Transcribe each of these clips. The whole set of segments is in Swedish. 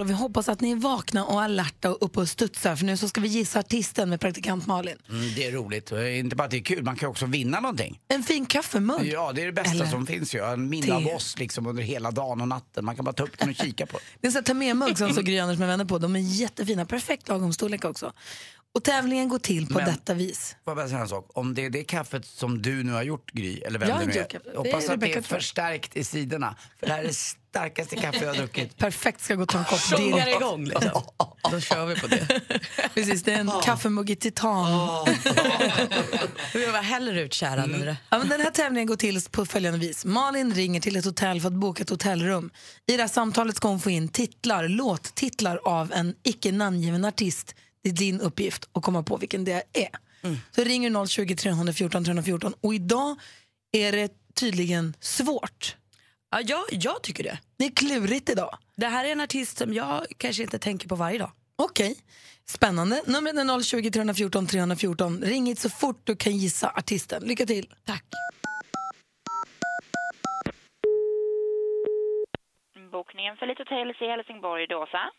Och vi hoppas att ni är vakna och alerta och uppe och studsar för nu så ska vi gissa artisten med praktikant Malin. Mm, det är roligt. Och Inte bara att det är kul, man kan också vinna någonting. En fin kaffemugg. Ja, det är det bästa Eller som finns ju. En minne av oss liksom under hela dagen och natten. Man kan bara ta upp den och kika på. Det är en sån ta med-mugg som så Gry Anders med vänner på. De är jättefina, perfekt lagom storlek också. Och tävlingen går till på Men- detta vis. Får jag bara säga en sak? Om det är det kaffet som du nu har gjort, Gry, eller vem Jag det nu är. Det Hoppas att det är förstärkt i sidorna. För det här är starkaste kaffe jag har druckit. Perfekt ska gå och ta en kopp direkt. igång liksom. Då kör vi på det. Precis, det är en kaffemugg i titan. Vi var häller ut kära nu då. Ja, men den här tävlingen går till på följande vis. Malin ringer till ett hotell för att boka ett hotellrum. I det här samtalet ska hon få in titlar, låttitlar av en icke namngiven artist. Det är din uppgift att komma på vilken det är. Så ringer du 020 314 314 och idag är det tydligen svårt. Ja, jag, jag tycker det. Det är klurigt idag. Det här är en artist som jag kanske inte tänker på varje dag. Okej, spännande. Numret är 020 314 314. Ring hit så fort du kan gissa artisten. Lycka till. Tack. Bokningen för Lite Hotels i Helsingborg, Dåsa.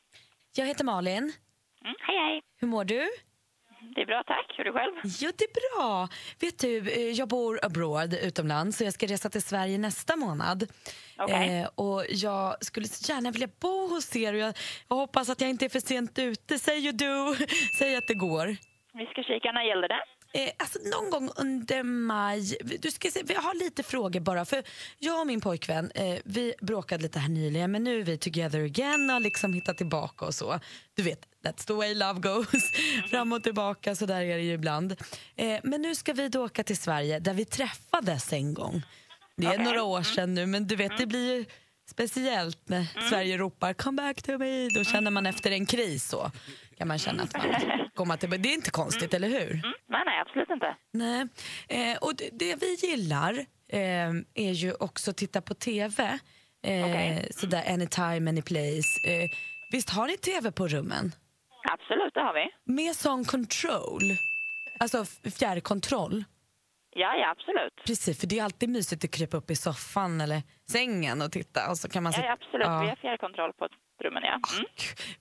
Jag heter Malin. Mm, hej, hej. Hur mår du? Det är bra, tack. Hur är du själv? Jo, det är bra. Vet du, eh, jag bor abroad utomlands så jag ska resa till Sverige nästa månad. Okej. Eh, och jag skulle så gärna vilja bo hos er och jag, jag hoppas att jag inte är för sent ute. Säg ju du, säg att det går. Vi ska kika, när gäller det? Eh, alltså någon gång under maj. Du ska se, jag har lite frågor bara. För Jag och min pojkvän eh, vi bråkade lite här nyligen men nu är vi together again och liksom hittat tillbaka och så. Du vet, that's the way love goes. Fram och tillbaka, så där är det ju ibland. Eh, men nu ska vi då åka till Sverige där vi träffades en gång. Det är Okej. några år sedan nu men du vet det blir ju speciellt när Sverige ropar come back to me. Då känner man efter en kris så kan man känna att man kommer tillbaka. Det är inte konstigt, eller hur? Mm, nej, nej, absolut inte. Nej. Eh, och det, det vi gillar eh, är ju också att titta på TV. Eh, Okej. Sådär anytime, anyplace. Eh, visst har ni TV på rummen? Absolut, det har vi. Med sån control? Alltså fjärrkontroll? Ja, ja, absolut. Precis, för det är alltid mysigt att krypa upp i soffan eller sängen och titta. Och så kan man Ja, ja, absolut. Ja. Vi har fjärrkontroll på rummen, ja. Mm.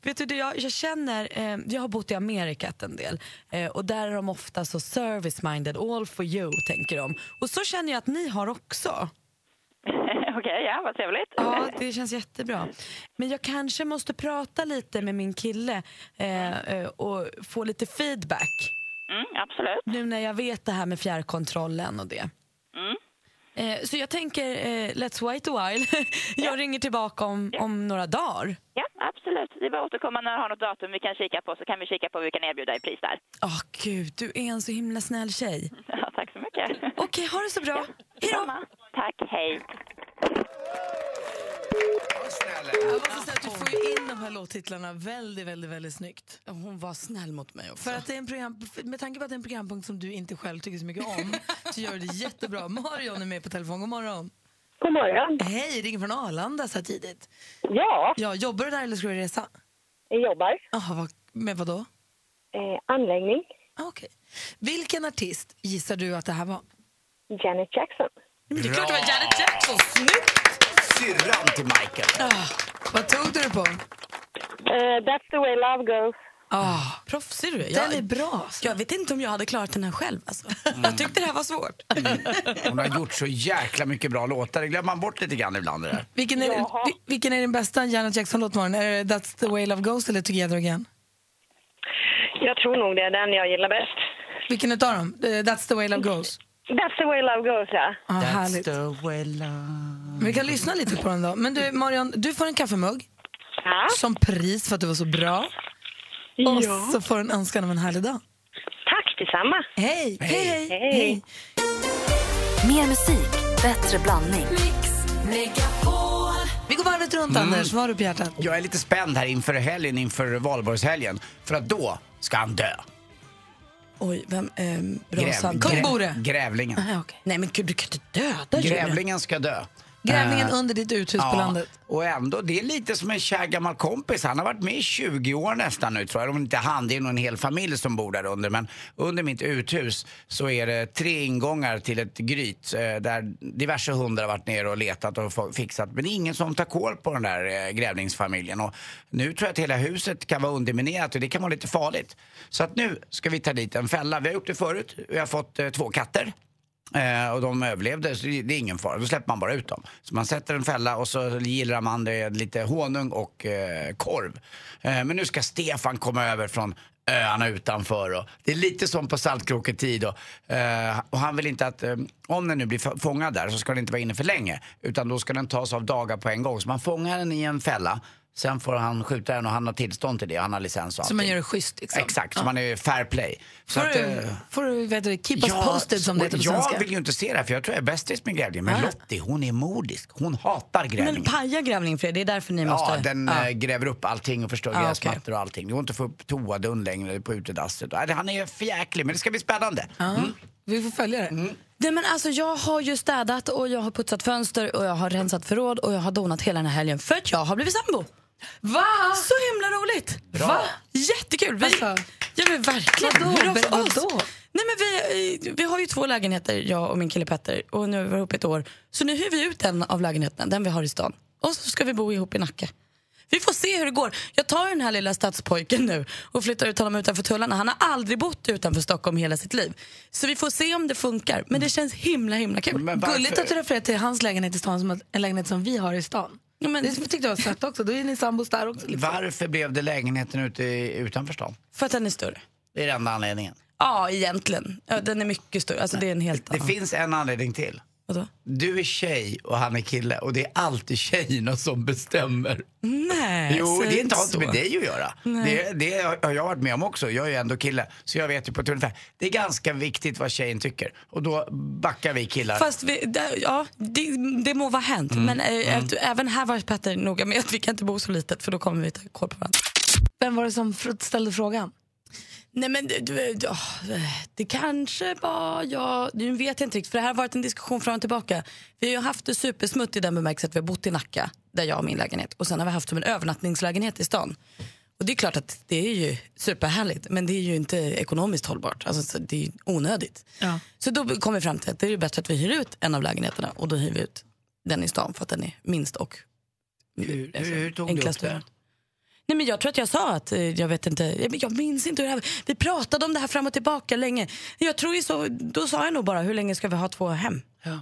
Vet du, jag, jag känner, eh, jag har bott i Amerika en del eh, och där är de ofta så service-minded, all for you tänker de. Och så känner jag att ni har också. Okej, ja, vad trevligt. Ja, det känns jättebra. Men jag kanske måste prata lite med min kille eh, eh, och få lite feedback. Mm, absolut. Nu när jag vet det här med fjärrkontrollen och det. Mm. Eh, så jag tänker, eh, let's wait a while. jag ringer tillbaka om, om några dagar. Ja, absolut. Det är bara att återkomma när du har något datum vi kan kika på så kan vi kika på vad vi kan erbjuda i pris där. Åh gud, du är en så himla snäll tjej. Ja, tack så mycket. Okej, ha det så bra. Hej då! Tack, hej. Jag måste säga att du får ju in de här låttitlarna väldigt, väldigt, väldigt snyggt. Hon var snäll mot mig också. För att det är en program, med tanke på att det är en programpunkt som du inte själv tycker så mycket om så gör du det jättebra. Marion är med på telefon. God morgon. God morgon. Hej, ringer från Arlanda så här tidigt. Ja, Ja, jobbar du där eller ska du resa? jag jobbar. Jaha, vad, med vad då? Eh, anläggning. Ah, Okej. Vilken artist gissar du att det här var? Janet Jackson. Men det är klart det var Janet Jackson. Snyggt! Syrran till Michael. Ah, vad tog du det på? Eh, that's the way love goes. Ah, Proffsig du är. den Jag, är bra. alltså. jag vet inte om jag hade klarat den här själv. Alltså. Jag tyckte det här var svårt. Hon har gjort så jäkla mycket bra låtar. Det glömmer man bort lite grann ibland. Det där. Vilken är, vi- vilken är din bästa Janet Jackson-låt? Är det That's the way love goes eller Together again? Jag tror nog det är den jag gillar bäst. Vilken utav dem? Eh, That's the way love goes? That's the way love goes, ja. Ah, härligt. the way love... Vi kan lyssna lite på den då. Men du, Marion, du får en kaffemugg ja. som pris för att du var så bra. Och Ja. så får du en önskan om en härlig dag. Tack detsamma. Hej! Hej, hej! Hej. Mer musik, bättre blandning. Vi går varvet runt, Anders. Vad har du på hjärtat? Jag är lite spänd här inför helgen, inför valborgshelgen. För att då ska han dö. Oj, vem? Rosa? grä- Kung Bore. Grävlingen. Ah. Nej men gud, du kan inte döda djuren. Grävlingen ska dö. Grävningen Eh, under ditt uthus på landet. Och ändå, det är lite som en kär gammal kompis. Han har varit med i 20 år nästan nu tror jag. Om inte han, det är nog en hel familj som bor där under. Men under mitt uthus så är det tre ingångar till ett gryt eh, där diverse hundar har varit nere och letat och fixat. Men det är ingen som tar koll på den där eh, grävlingsfamiljen. Och nu tror jag att hela huset kan vara underminerat och det kan vara lite farligt. Så att nu ska vi ta dit en fälla. Vi har gjort det förut. Vi har fått två katter. Eh, och de överlevde, så det, är ingen fara. Då släpper man bara ut dem. Så man sätter en fälla och så gillar man det lite honung och eh, korv. Eh, men nu ska Stefan komma över från öarna utanför. Och det är lite som på Saltkroketid. Och, eh, och han vill inte att, eh, om den nu blir fångad där så ska den inte vara inne för länge. Utan då ska den tas av dagar på en gång. Så man fångar den i en fälla. Sen får han skjuta den och han har tillstånd till det. Han har licens och Så man gör det schysst liksom. Exakt, så man är fair play. Så Får att, du, eh, får du vet du, keep us posted som det heter på jag svenska. vill ju inte se det här för jag tror jag är bästis med grävling. Men Lottie, hon är modisk. Hon hatar Men grävling. paja grävling för det är därför ni måste... Ja, den Ja. eh, gräver upp allting och förstör okej. gräsmattor och allting. Det går inte att få upp toadörren längre på utedasset. Han är för jäklig, men det ska bli spännande. Mm. Vi får följa det. Nej, men alltså, jag har ju städat och jag har putsat fönster och jag har rensat förråd och jag har donat hela den här helgen för att jag har blivit sambo. Va? Så himla roligt! Va? Jättekul! Vi, Alltså, ja men verkligen. vadå? Bra för oss. Vadå? Nej, men vi, eh, vi har ju två lägenheter, jag och min kille Petter. Och nu har vi varit ihop ett år. Så nu hyr vi ut en av lägenheterna, den vi har i stan. Och så ska vi bo ihop i Nacka. Vi får se hur det går. Jag tar den här lilla stadspojken nu och flyttar ut honom utanför tullarna. Han har aldrig bott utanför Stockholm hela sitt liv. Så vi får se om det funkar. Men det känns himla himla kul. Gulligt att du refererar till hans lägenhet i stan som en lägenhet som vi har i stan. Ja, men- Det tyckte jag var sött också. Då är ni sambos där också. Liksom. Varför blev det lägenheten ute utanför stan? För att den är större. Det är den enda anledningen. Ja, egentligen. Ja, den är mycket större. Alltså, det är en helt Det annan. finns en anledning till. Vadå? Du är tjej och han är kille och det är alltid tjejerna som bestämmer. Nej, Jo, det är inte har inte så. med dig att göra. Det, det har jag varit med om också. Jag är ju ändå kille, så jag vet ju på ett ungefär. Det är ganska viktigt vad tjejen tycker. Och då backar vi killar. Fast vi, där, ja, det, det må vara hänt. Mm. Men äh, att- även här var Petter noga med att vi kan inte bo så litet för då kommer vi ta koll på varandra. Vem var det som fr- ställde frågan? Nej men du, du, du, det kanske var jag, nu vet jag inte riktigt för det här har varit en diskussion fram och tillbaka. Vi har haft det supersmutt i den bemärkelsen att vi har bott i Nacka, där jag har min lägenhet. Och sen har vi haft som en övernattningslägenhet i stan. Och det är klart att det är ju superhärligt men det är ju inte ekonomiskt hållbart. Alltså, så det är onödigt. Ja. Så då kom vi fram till att det är bättre att vi hyr ut en av lägenheterna och då hyr vi ut den i stan för att den är minst och hur, alltså, hur tog du upp enklast det? Nej, men jag tror att jag sa att, eh, jag vet inte, eh, jag minns inte hur det här, vi pratade om det här fram och tillbaka länge. Jag tror ju så, då sa jag nog bara, hur länge ska vi ha två hem? Ja.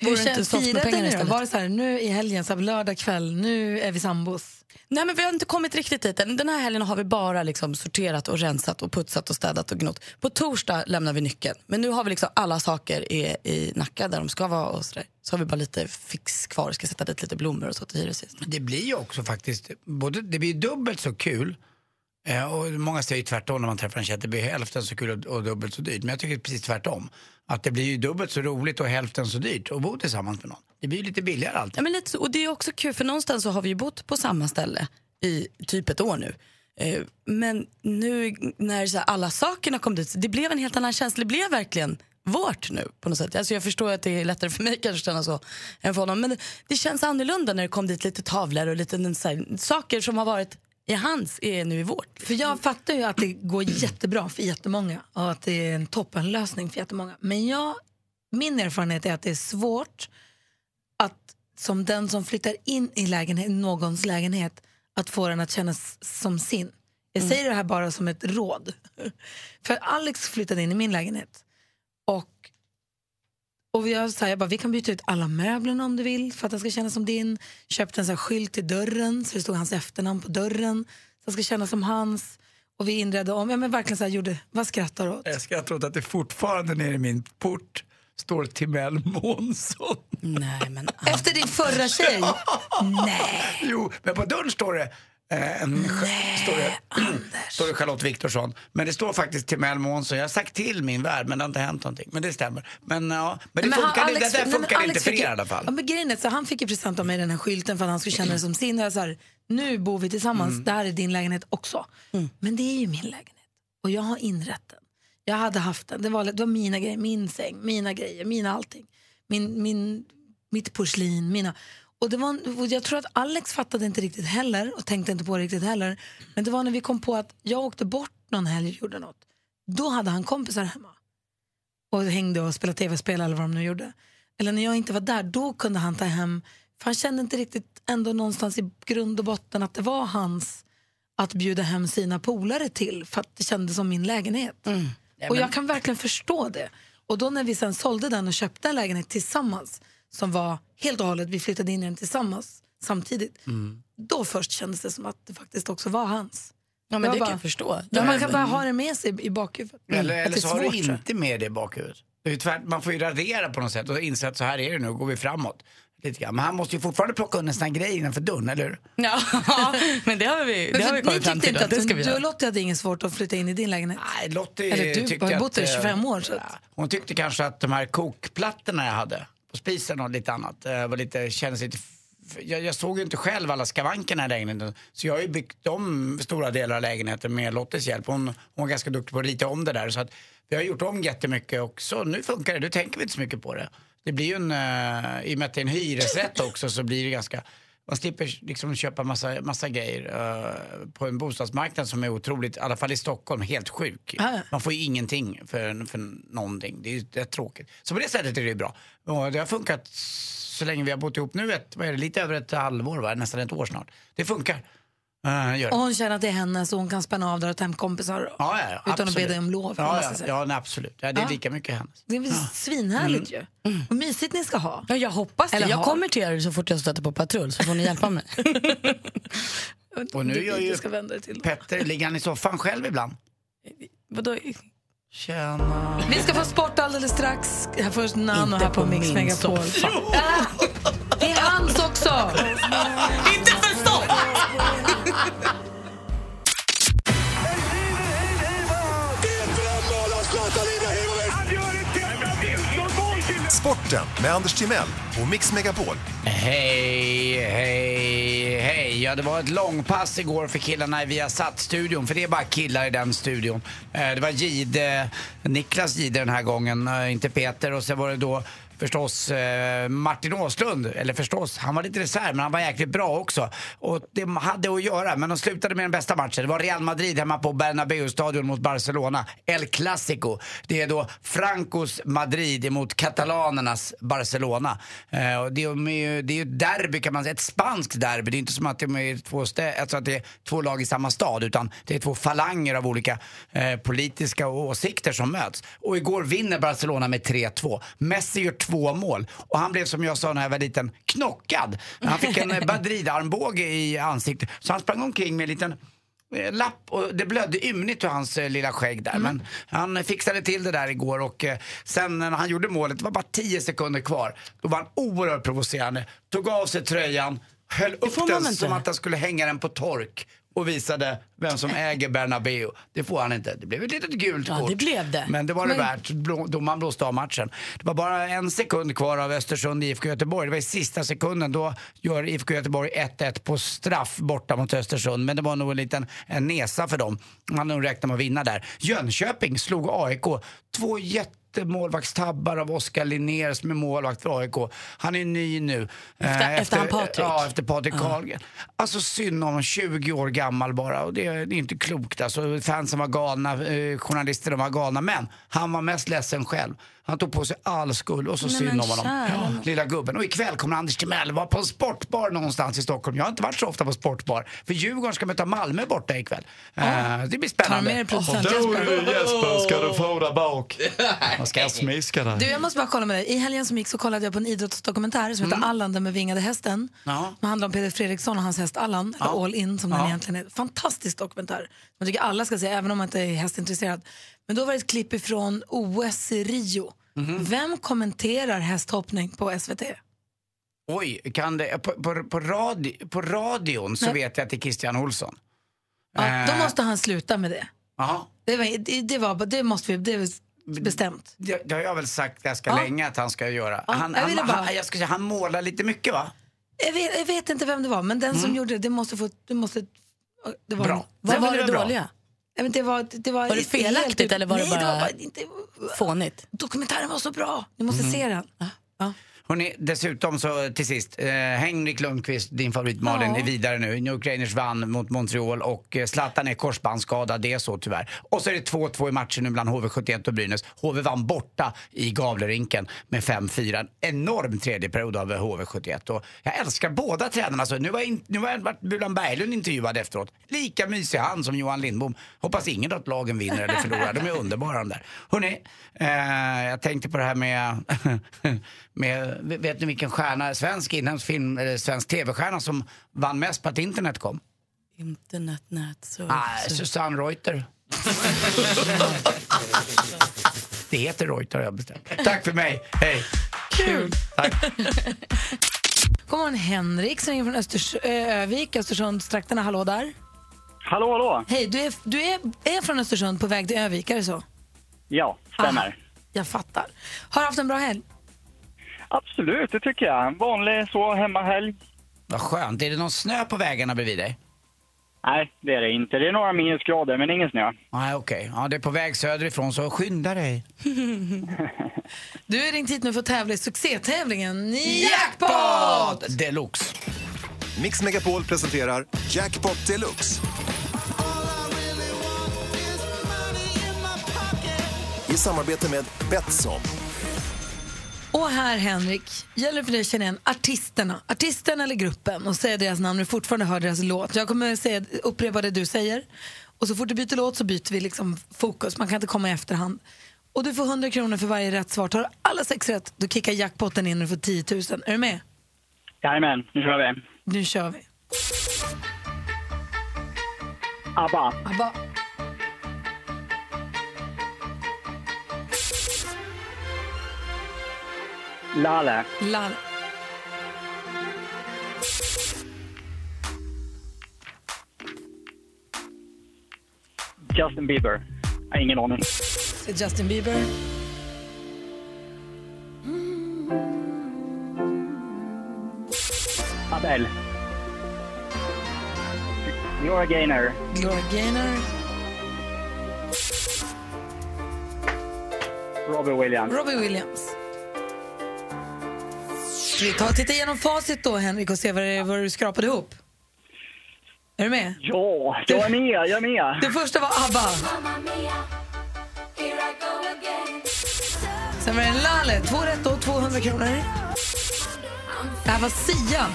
Hur Vore det inte känns soft med firat pengar ni då? istället? Var det så här, nu i helgen, så här, lördag kväll, nu är vi sambos? Nej men vi har inte kommit riktigt dit än. Den här helgen har vi bara liksom sorterat och rensat och putsat och städat och gnott. På torsdag lämnar vi nyckeln. Men nu har vi liksom alla saker i, i Nacka där de ska vara och sådär. Så har vi bara lite fix kvar, ska sätta dit lite blommor och så till hyresgästerna. Det blir ju också faktiskt, både, det blir dubbelt så kul eh, och många säger tvärtom när man träffar en tjej att det blir hälften så kul och, och dubbelt så dyrt. Men jag tycker precis tvärtom. Att det blir ju dubbelt så roligt och hälften så dyrt att bo tillsammans med någon. Det blir ju lite billigare alltid. Ja, men lite och det är också kul för någonstans så har vi ju bott på samma ställe i typ ett år nu. Eh, men nu när så här, alla sakerna kom dit, det blev en helt annan känsla. Det blev verkligen vårt nu på något sätt. Alltså jag förstår att det är lättare för mig kanske att känna så än för honom. Men det, det känns annorlunda när det kom dit lite tavlor och lite så här, saker som har varit i hans är nu i vårt. För jag fattar ju att det går jättebra för jättemånga och att det är en toppenlösning för jättemånga. Men jag, min erfarenhet är att det är svårt att som den som flyttar in i lägenhet, någons lägenhet att få den att kännas som sin. Jag säger det här bara som ett råd. För Alex flyttade in i min lägenhet och och jag sa jag bara, vi kan byta ut alla möblerna om du vill för att den ska kännas som din. Köpte en här skylt i dörren så det stod hans efternamn på dörren. Så den ska kännas som hans. Och vi inredde om. Ja, men verkligen så här gjorde, vad skrattar du åt? Jag skrattar åt att det fortfarande nere i min port står Timell Månsson. Nej men Efter din förra tjej? Nej. Jo, men på dörren står det eh, en, står, det, står det Charlotte Viktorsson. Men det står faktiskt Timell Månsson. Jag har sagt till min värld men det har inte hänt någonting. Men det stämmer. Men, ja, men det Men han- funkar, Alex- det nej, men funkar inte för er i alla fall. Ja, men grejen är, så han fick ju present av mig den här skylten för att han skulle känna det som sin. Och jag sa, nu bor vi tillsammans, Mm. det här är din lägenhet också. Men det är ju min lägenhet och jag har inrett den. Jag hade haft den, det var, det var mina grejer, min säng, mina grejer, mina allting. Min, min mitt porslin, mina... Och det var, och jag tror att Alex fattade inte riktigt heller och tänkte inte på det riktigt heller. Men det var när vi kom på att jag åkte bort någon helg och gjorde något. Då hade han kompisar hemma och hängde och spelade tv-spel eller vad de nu gjorde. Eller när jag inte var där, då kunde han ta hem, för han kände inte riktigt ändå någonstans i grund och botten att det var hans att bjuda hem sina polare till för att det kändes som min lägenhet. och jag kan verkligen förstå det. Och då när vi sen sålde den och köpte en lägenhet tillsammans som var helt och hållet, vi flyttade in i den tillsammans samtidigt. Då först kändes det som att det faktiskt också var hans. Ja, men det bara- kan jag förstå. Ja, man kan bara ha det med sig i bakhuvudet. Eller, Att eller är så har du inte med det i bakhuvudet. Det tvärt, man får ju radera på något sätt och inse att så här är det nu, går vi framåt. Lite grann. Men han måste ju fortfarande plocka undan sina grejer innanför dörren, eller hur? Ja, men det har vi, det har vi kommit fram tyckte till. inte då. Det ska vi att du och. Lottie hade inget svårt att flytta in i din lägenhet? Nej, Lottie Eller du tyckte har att, bott där i eh, 25 år. Så. Hon tyckte kanske att de här kokplattorna jag hade på spisen och lite annat. Jag, var lite, kändes lite jag, jag såg ju inte själv alla skavankerna i lägenheten. Så jag har ju byggt om stora delar av lägenheten med Lottes hjälp. Hon, hon var ganska duktig på att rita om det där. Så att vi har gjort om jättemycket och så nu funkar det, nu tänker vi inte så mycket på det. Det blir ju en, uh, i och med att det är en hyresrätt också så blir det ganska man slipper liksom köpa massa, massa grejer eh, på en bostadsmarknad som är otroligt, i alla fall i Stockholm, helt sjuk. Ja. Man får ju ingenting för, för någonting. Det är ju rätt tråkigt. Så på det sättet är det ju bra. Och det har funkat så länge vi har bott ihop nu, ett, vad är det, lite över ett halvår, va? nästan ett år snart. Det funkar. Uh, det. Och hon känner att det är hennes och hon kan spänna av där och ta hem kompisar Ja, ja, ja, utan att be dig om lov. Ja, ja, ja nej, absolut. Ja, det är Ja. lika mycket hennes. Det är väl svinhärligt ju. Vad mysigt ni ska ha. Ja, jag hoppas det. Eller Jag har. kommer till er så fort jag stöter på patrull så får ni hjälpa mig. Och nu gör ju ska vända till. Petter, ligger han i soffan själv ibland? Vadå? Tjena. Vi ska få sport alldeles strax. Här först Nano Inte här på, på Mix min Megapol. soffa. Det är hans också! Inte för så! Sporten med Anders Timell och Mix Megapol. Hej, hej, hej. Ja, det var ett långpass igår för killarna i Viasat-studion, för det är bara killar i den studion. Eh, det var Gide, Niklas Gide den här gången, eh, inte Peter. Och sen var det då förstås eh, Martin Åslund, eller förstås, han var lite reserv men han var jäkligt bra också. Och det hade att göra, men de slutade med den bästa matchen. Det var Real Madrid hemma på Bernabéu-stadion mot Barcelona. El Clasico. Det är då Francos Madrid emot katalanernas Barcelona. Eh, och det, är, ju- det är ju ett derby kan man säga, ett spanskt derby. Det är inte som att det är två, stä- alltså att det är två lag i samma stad utan det är två falanger av olika eh, politiska åsikter som möts. Och igår vinner Barcelona med 3-2. Messi gör två mål och han blev som jag sa när jag var liten, knockad. Han fick en eh, Madrid-armbåge i ansiktet så han sprang omkring med en liten eh, lapp och det blödde ymnigt ur hans eh, lilla skägg där. Men han fixade till det där igår och eh, sen när han gjorde målet, det var bara 10 sekunder kvar, då var han oerhört provocerande. Tog av sig tröjan, höll upp den som att han skulle hänga den på tork och visade vem som äger Bernabéu. Det får han inte. Det blev ett litet gult Ja, kort. det blev det. Men det var det värt. Domaren blåste av matchen. Det var bara en sekund kvar av Östersund IFK Göteborg. Det var i sista sekunden. Då gör IFK Göteborg 1-1 på straff borta mot Östersund. Men det var nog en liten en nesa för dem. Man hade nog räknat med att vinna där. Jönköping slog AIK. Två jättemålvaktstabbar av Oskar Linnér som är målvakt för AIK. Han är ny nu. Efter- Eh, efter han Patrik? Ja, efter Patrik Karlgren. Alltså synd om honom, 20 år gammal bara. Och det, det är inte klokt. Alltså, fansen var galna, eh, journalisterna var galna. Men han var mest ledsen själv. Han tog på sig all skuld och så synd men om honom. Ja, lilla gubben. Och ikväll kommer Anders Timell vara på en sportbar någonstans i Stockholm. Jag har inte varit så ofta på sportbar. För Djurgården ska möta Malmö borta ikväll. Eh, det blir spännande. med dig producent Du Jesper. Ska du få där bak. Jag ska smiska dig. Du, jag måste bara kolla med dig. I helgen som gick så kollade jag på en idrottsdokumentär som heter Allan den med vingade hästen. Ja. Det handlar om Peder Fredriksson och hans häst Allan, eller All In som den egentligen är. Fantastisk dokumentär. Jag tycker alla ska se, även om man inte är hästintresserad. Men då var det ett klipp ifrån OS i Rio. Vem kommenterar hästhoppning på SVT? Oj, kan det, på, på, på, radio, på radion så Nej. vet jag att det är Christian Olsson. Ja, då Eh, måste han sluta med det. Det, var, det, det, var, det måste vi, det bestämt. Det, det har jag väl sagt ganska Ja. länge att han ska göra. Ja, han, jag han, bara- han, jag ska han målar lite mycket va? Jag vet, jag vet inte vem det var, men den som gjorde det, det måste få... Det måste, det var Bra. Vad men var det det var dåliga? Inte, det var, det var, Var det helt felaktigt ut- eller var det Nej, bara- det var bara inte, Fånigt. Dokumentären var så bra, ni måste se den. Ja. Hörrni, dessutom så till sist, eh, Henrik Lundqvist, din favorit Malin, Ja. är vidare nu. New York Rangers vann mot Montreal och eh, Zlatan är korsbandsskadad, det är så tyvärr. Och så är det 2-2 i matchen nu bland HV71 och Brynäs. HV vann borta i Gavlerinken med 5-4. En enorm tredje period av eh, HV71 och jag älskar båda tränarna. Så nu var, in, nu Bulan Berglund intervjuad efteråt. Lika mysig han som Johan Lindbom. Hoppas ingen att lagen vinner eller förlorar. De är underbara de där. Hörrni, eh, jag tänkte på det här med, med, vet ni vilken stjärna, svensk inhemsk film, eller svensk tv-stjärna som vann mest på att internet kom? Internet, nät, så... Nej, Susanne Reuter. Det heter Reuter har jag bestämt. Tack för mig, hej! Kul. Tack. God morgon Henrik som ringer från Östers Övik, Östersundstrakterna. Hallå där. Hallå, hallå. Hej, du, är, du är, är från Östersund på väg till Övik, är det så? Ja, stämmer. Aha, jag fattar. Har du haft en bra helg? Absolut, det tycker jag. En vanlig så hemmahelg. Vad skönt. Är det någon snö på vägarna bredvid dig? Nej, det är det inte. Det är några minusgrader, men ingen snö. Nej, okej. Ja, det är på väg söderifrån, så skynda dig. Du är ringt hit nu för att tävla i succétävlingen Jackpot! Deluxe. Mix Megapol presenterar Jackpot Deluxe. I samarbete med Betsson. Och här Henrik, gäller det för dig att känna igen artisterna, artisten eller gruppen och säga deras namn du fortfarande hör deras låt. Jag kommer säga, upprepa det du säger och så fort du byter låt så byter vi liksom fokus, man kan inte komma i efterhand. Och du får 100 kronor för varje rätt svar. Tar du alla sex rätt, då kickar jackpotten in och du får 10 000. Är du med? Jajamän, nu kör vi. Nu kör vi. ABBA, Abba. Lale, Lal. Justin Bieber. Jag har ingen aning. Justin Bieber. Adele. Gloria Gaynor. Gloria Gaynor. Robbie Williams. Robbie Williams. Vi ta och titta igenom facit då, Henrik, och se vad, det, vad du skrapade ihop? Är du med? Ja, jag är med, jag är med. Det första var ABBA. Sen var det Lale. Två rätt och 200 kronor. Det här var Sia.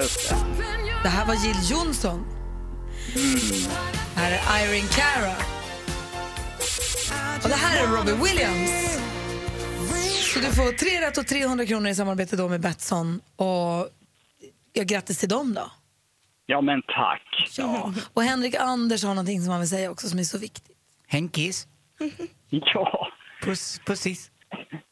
Just det. Det här var Jill Johnson. Det här är Irene Cara. Och det här är Robbie Williams. Så du får tre rätt och 300 kronor i samarbete då med Betsson. Och ja, grattis till dem då. Ja, men tack. Ja. Och Henrik Anders har någonting som han vill säga också som är så viktigt. Henkis. Ja. Puss, pussis.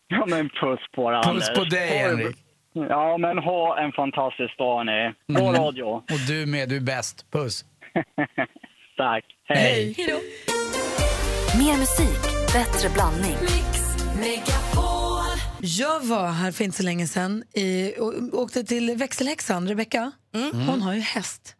Ja, men puss på dig, Puss Anders. på dig, Henrik. Ja, men ha en fantastisk dag, ni. Bra Mm. radio. Och du med, du är bäst. Puss. Tack. Hej. Mer musik, bättre blandning. Jag var här för inte så länge sedan i, och, åkte till växelhäxan, Rebecka. Hon har ju häst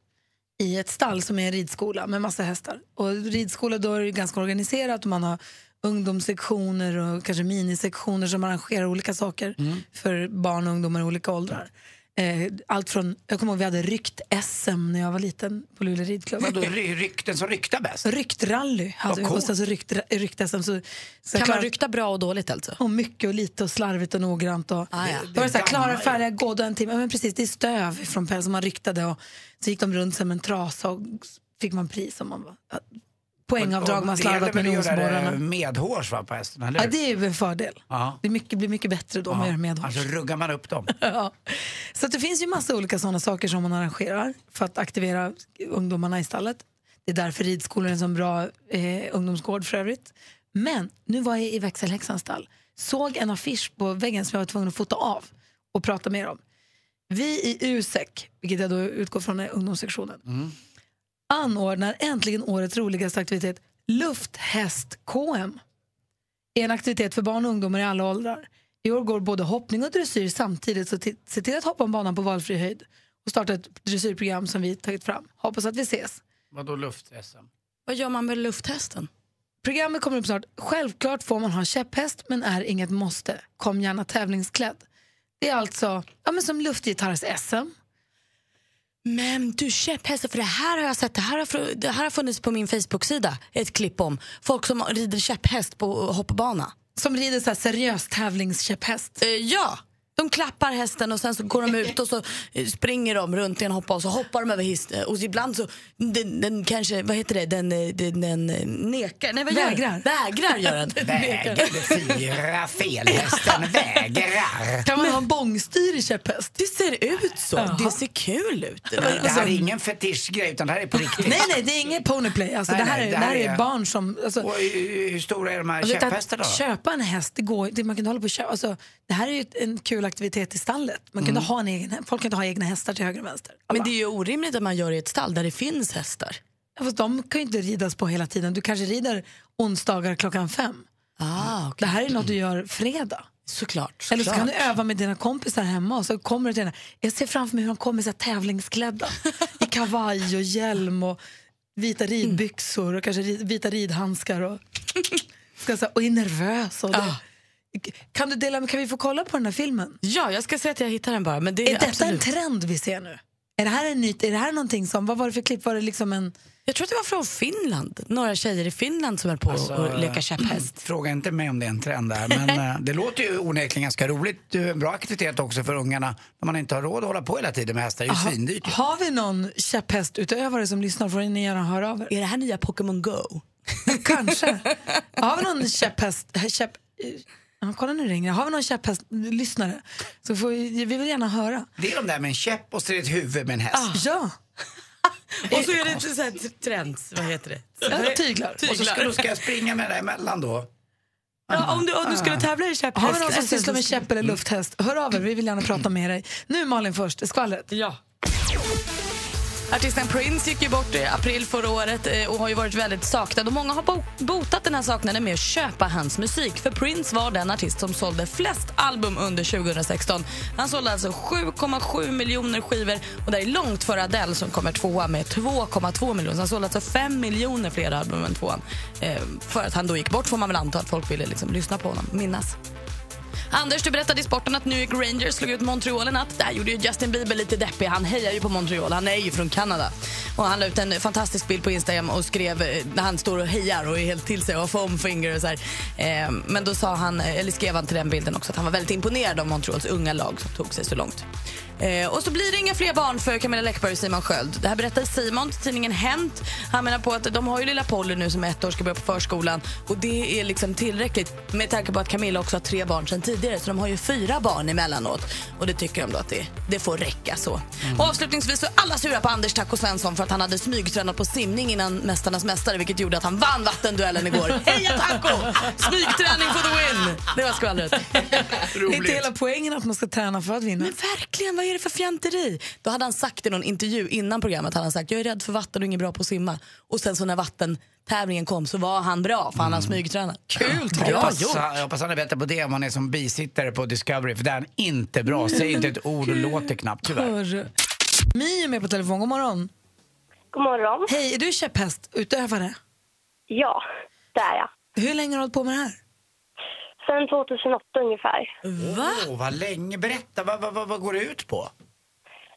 i ett stall som är en ridskola med massa hästar. Och ridskola då är det ganska organiserat och man har ungdomssektioner och kanske minisektioner som arrangerar olika saker för barn och ungdomar i olika åldrar. Eh, allt från, jag kommer ihåg vi hade rykt-SM när jag var liten på Luleå ridklubb. Vadå, ry- rykten som ryktar bäst? Ryktrally hade vi. Vad Och coolt. sen så rykt, rykt-SM. Så, så Kan klar- man rykta bra och dåligt alltså? och mycket och lite och slarvigt och noggrant. Och, Ah, ja. det var så här, klara, färdiga, gå då en timme. Men precis, det är stöv från päls som man ryktade och så gick de runt som en trasa och fick man pris om man var poängavdrag man slarvat med nosborrarna. medhårs va, på hästen, eller Ja, det är ju en fördel. Ja. Det mycket, blir mycket bättre då om man gör med Alltså ruggar man upp dem. Ja. Så det finns ju massa olika sådana saker som man arrangerar för att aktivera ungdomarna i stallet. Det är därför ridskolan är en sån bra eh, ungdomsgård för övrigt. Men nu var jag i växelhäxans stall, såg en affisch på väggen som jag var tvungen att fota av och prata mer om. Vi i USEK, vilket jag då utgår från är ungdomssektionen, anordnar äntligen årets roligaste aktivitet, lufthäst-KM. är en aktivitet för barn och ungdomar i alla åldrar. I år går både hoppning och dressyr samtidigt, så se till att hoppa om banan på valfri höjd och starta ett dressyrprogram som vi tagit fram. Hoppas att vi ses. Vadå luft-SM? Vad gör man med lufthästen? Programmet kommer upp snart. Självklart får man ha käpphäst, men är inget måste. Kom gärna tävlingsklädd. Det är alltså ja, men som luftgitarrs-SM. Men du käpphästar, för det här har jag sett, det här har, det här har funnits på min Facebook-sida, ett klipp om folk som rider käpphäst på hoppbana. Som rider så seriös tävlingskäpphäst? Eh, ja. De klappar hästen och sen så går de ut och så eh, springer de runt i en hoppa och så hoppar de över hissen. Och ibland så, den, den kanske, vad heter det, den, eh, den, den eh, nekar, nej vad gör? Vägrar. Vägrar gör den. Väger fyra fel, hästen vägrar. Kan man ha bångstyr i käpphäst? Det ser ut så, det ser kul ut. Det där. Det här är ingen fetischgrej utan det här är på riktigt. Nej, nej, det är inget ponyplay. Alltså, Nej, det, här nej, är, det här är är- barn som... Alltså, Och hur stora är de här käpphästarna att då? köpa en häst, det går, det, man kan hålla på och köpa. Alltså, det här är ju en kul aktivitet i stallet. Man kan Mm. ha en egen, folk inte ha egna hästar till höger och vänster. Men det är ju orimligt att man gör i ett stall där det finns hästar. Ja, Fast de kan ju inte ridas på hela tiden. Du kanske rider onsdagar klockan fem. Ah, Det här är något du gör fredag. Såklart. Eller så kan du såklart. öva med dina kompisar hemma och så kommer du till den. Jag ser framför mig hur de kommer så tävlingsklädda i kavaj och hjälm och vita ridbyxor och kanske vita ridhandskar och, ska, så här, och är nervös. Och det. Kan, du dela, kan vi få kolla på den här filmen? Ja, jag ska säga att jag hittar den bara. Men det Är är detta absolut. en trend vi ser nu? Är det här en nytt, är det här någonting som, vad var det för klipp? Var det liksom en... Jag tror att det var från Finland. Några tjejer i Finland som höll på Alltså, att leka käpphäst. Fråga inte mig om det är en trend där, men eh, det låter ju onekligen ganska roligt. Det är en bra aktivitet också för ungarna när man inte har råd att hålla på hela tiden med hästar. Det är ju svindyrt. Har vi någon käpphästutövare som lyssnar får ni gärna höra av er. Är det här nya Pokémon Go? Kanske. Har vi någon käpphäst... Käpp, ja, kolla nu ringer. Har vi någon käpphäst-lyssnare så får vi, vi vill gärna höra. Det är de där med en käpp och så är det ett huvud med en häst. Ja, Och så är det så här trends, vad heter det? ja tyglar. Och så ska, ska jag springa med det emellan då. Ja, om, du, om du skulle tävla i käpphäst. Har vi någon som sysslar med käpp eller lufthäst? Hör av er, vi vill gärna prata med dig. Nu Malin först, skvallret. Ja. Artisten Prince gick ju bort i april förra året eh, och har ju varit väldigt saknad. Och många har bo- botat den här saknaden med att köpa hans musik. För Prince var den artist som sålde flest album under 2016. Han sålde alltså 7,7 miljoner skivor och det är långt före Adele som kommer tvåa med 2,2 miljoner. Så han sålde alltså 5 miljoner fler album än tvåan. Eh, för att han då gick bort får man väl anta att folk ville liksom lyssna på honom, minnas. Anders, du berättade i sporten att New York Rangers slog ut Montreal i natt. Där gjorde ju Justin Bieber lite deppig. Han hejar ju på Montreal. Han är ju från Kanada. Och han la ut en fantastisk bild på Instagram och skrev när han står och hejar och är helt till sig och har foam finger och så här. Eh, men då sa han, eh, eller skrev han till den bilden också att han var väldigt imponerad av Montreals unga lag som tog sig så långt. Eh, och så blir det inga fler barn för Camilla Läckberg och Simon Sköld. Det här berättar Simon till tidningen Hänt. Han menar på att de har ju lilla Polly nu som är ett år ska börja på förskolan och det är liksom tillräckligt med tanke på att Camilla också har tre barn sedan tidigare så de har ju fyra barn emellanåt och det tycker de då att det, det får räcka så. Och avslutningsvis så är alla sura på Anders Taco Svensson för att han hade smygtränat på simning innan Mästarnas mästare vilket gjorde att han vann vattenduellen igår. Heja Taco! Smygträning for the win! Det var skvallret. Är inte hela poängen att man ska träna för att vinna? Men verkligen, vad är det för fjanteri? Då hade han sagt i någon intervju innan programmet, hade han sagt jag är rädd för vatten och ingen bra på att simma. Och sen så när vattentävlingen kom så var han bra för han har smygtränat. Kul tycker Jag jag. hoppas, gjort. jag hoppas han är bättre på det om han är som bisittare på Discovery, för det är han inte bra. Säger inte ett ord och låter knappt tyvärr. My är med på telefon, god morgon. God morgon. Hej, är du käpphästutövare? Ja, det är jag. Hur länge har du hållit på med det här? Sen 2008 ungefär. Va? Åh, vad länge. Berätta, vad, vad, vad, vad går det ut på?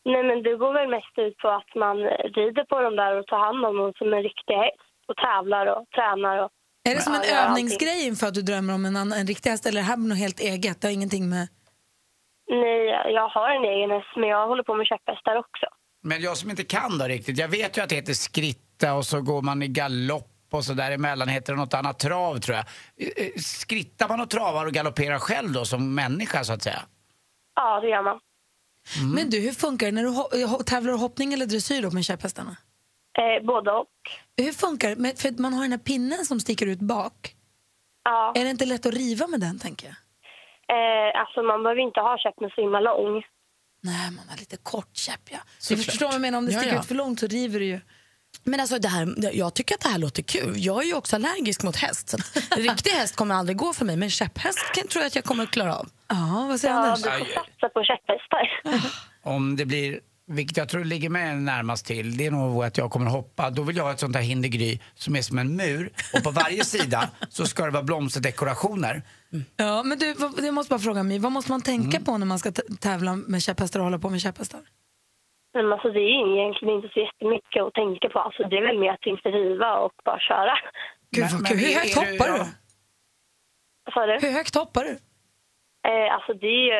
Nej, men det går väl mest ut på att man rider på dem där och tar hand om dem som en riktig häst. Och tävlar och tränar och... Är det som en Ja, övningsgrej inför att du drömmer om en, annan, en riktig häst eller är det här något helt eget? Det har ingenting med... Nej, jag har en egen häst men jag håller på med käpphästar också. Men jag som inte kan då riktigt, jag vet ju att det heter skritta och så går man i galopp och så däremellan heter det något annat trav tror jag. Eh, eh, Skrittar man och travar och galopperar själv då som människa så att säga? Ja, det gör man. Men du, hur funkar det när du tävlar hoppning eller dressyr då med käpphästarna? Eh, både och. Hur funkar det? För man har den här pinnen som sticker ut bak. Ja. Är det inte lätt att riva med den, tänker jag? Eh, alltså man behöver inte ha käppen så himla lång. Nej, man har lite kort käpp, ja. Du Såklart. förstår vad jag menar, om det Ja, sticker ja. ut för långt så river det ju. Men alltså det här, jag tycker att det här låter kul. Jag är ju också allergisk mot häst. Så riktig häst kommer aldrig gå för mig, men käpphäst kan, tror jag att jag kommer att klara av. Ja, vad säger Ja, Anders? du får satsa på käpphästar. Om det blir vilket jag tror ligger mig närmast till, det är nog att jag kommer hoppa. Då vill jag ha ett sånt här hinder Gry som är som en mur och på varje sida så ska det vara blomsterdekorationer. Ja, men du, vad- jag måste bara fråga mig, vad måste man tänka Mm. på när man ska tävla med käpphästar och hålla på med käpphästar? Men alltså, det är egentligen inte så jättemycket att tänka på. Alltså, det är väl mer att inte riva och bara köra. Gud vad kul. Hur högt hoppar du? Vad sa du? Hur högt hoppar du? Eh, alltså det är ju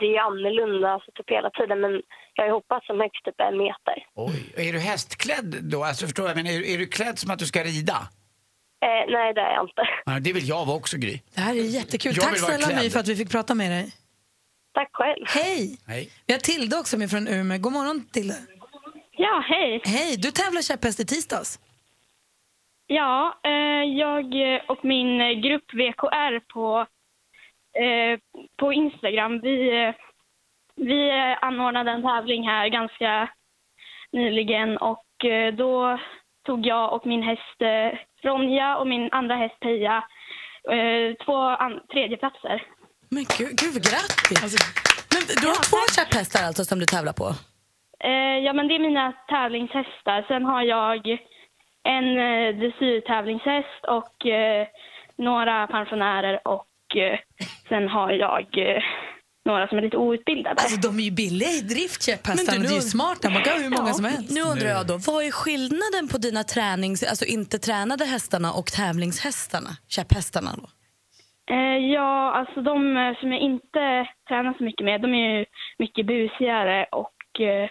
det är annorlunda alltså, typ hela tiden men jag har hoppat som högst typ en meter. Oj. Är du hästklädd då? Alltså förstår jag, men är, är du klädd som att du ska rida? Eh, nej det är jag inte. Ja, det vill jag vara också Gry. Det här är jättekul. Jag Tack snälla. My för att vi fick prata med dig. Tack själv. Hej! Hej. Vi har Tilde också med från Umeå. God morgon Tilde. Ja, hej. Hej, du tävlar käpphäst i tisdags. Ja, eh, jag och min grupp VKR på, på Instagram, vi, eh, vi eh, anordnade en tävling här ganska nyligen och eh, då tog jag och min häst eh, Ronja och min andra häst Pia eh, två an- tredjeplatser. Men gud, gud grattis! Men du har två käpphästar alltså som du tävlar på? Eh, ja, men det är mina tävlingshästar. Sen har jag en eh, dressyrtävlingshäst och eh, några pensionärer och eh, sen har jag eh, några som är lite outbildade. Alltså de är ju billiga i drift käpphästarna. Det är ju smarta. Man kan ha hur många som helst. Nu undrar jag då, vad är skillnaden på dina tränings, alltså inte tränade hästarna och tävlingshästarna, käpphästarna då? Eh, ja, alltså de eh, som jag inte tränar så mycket med, de är ju mycket busigare och eh,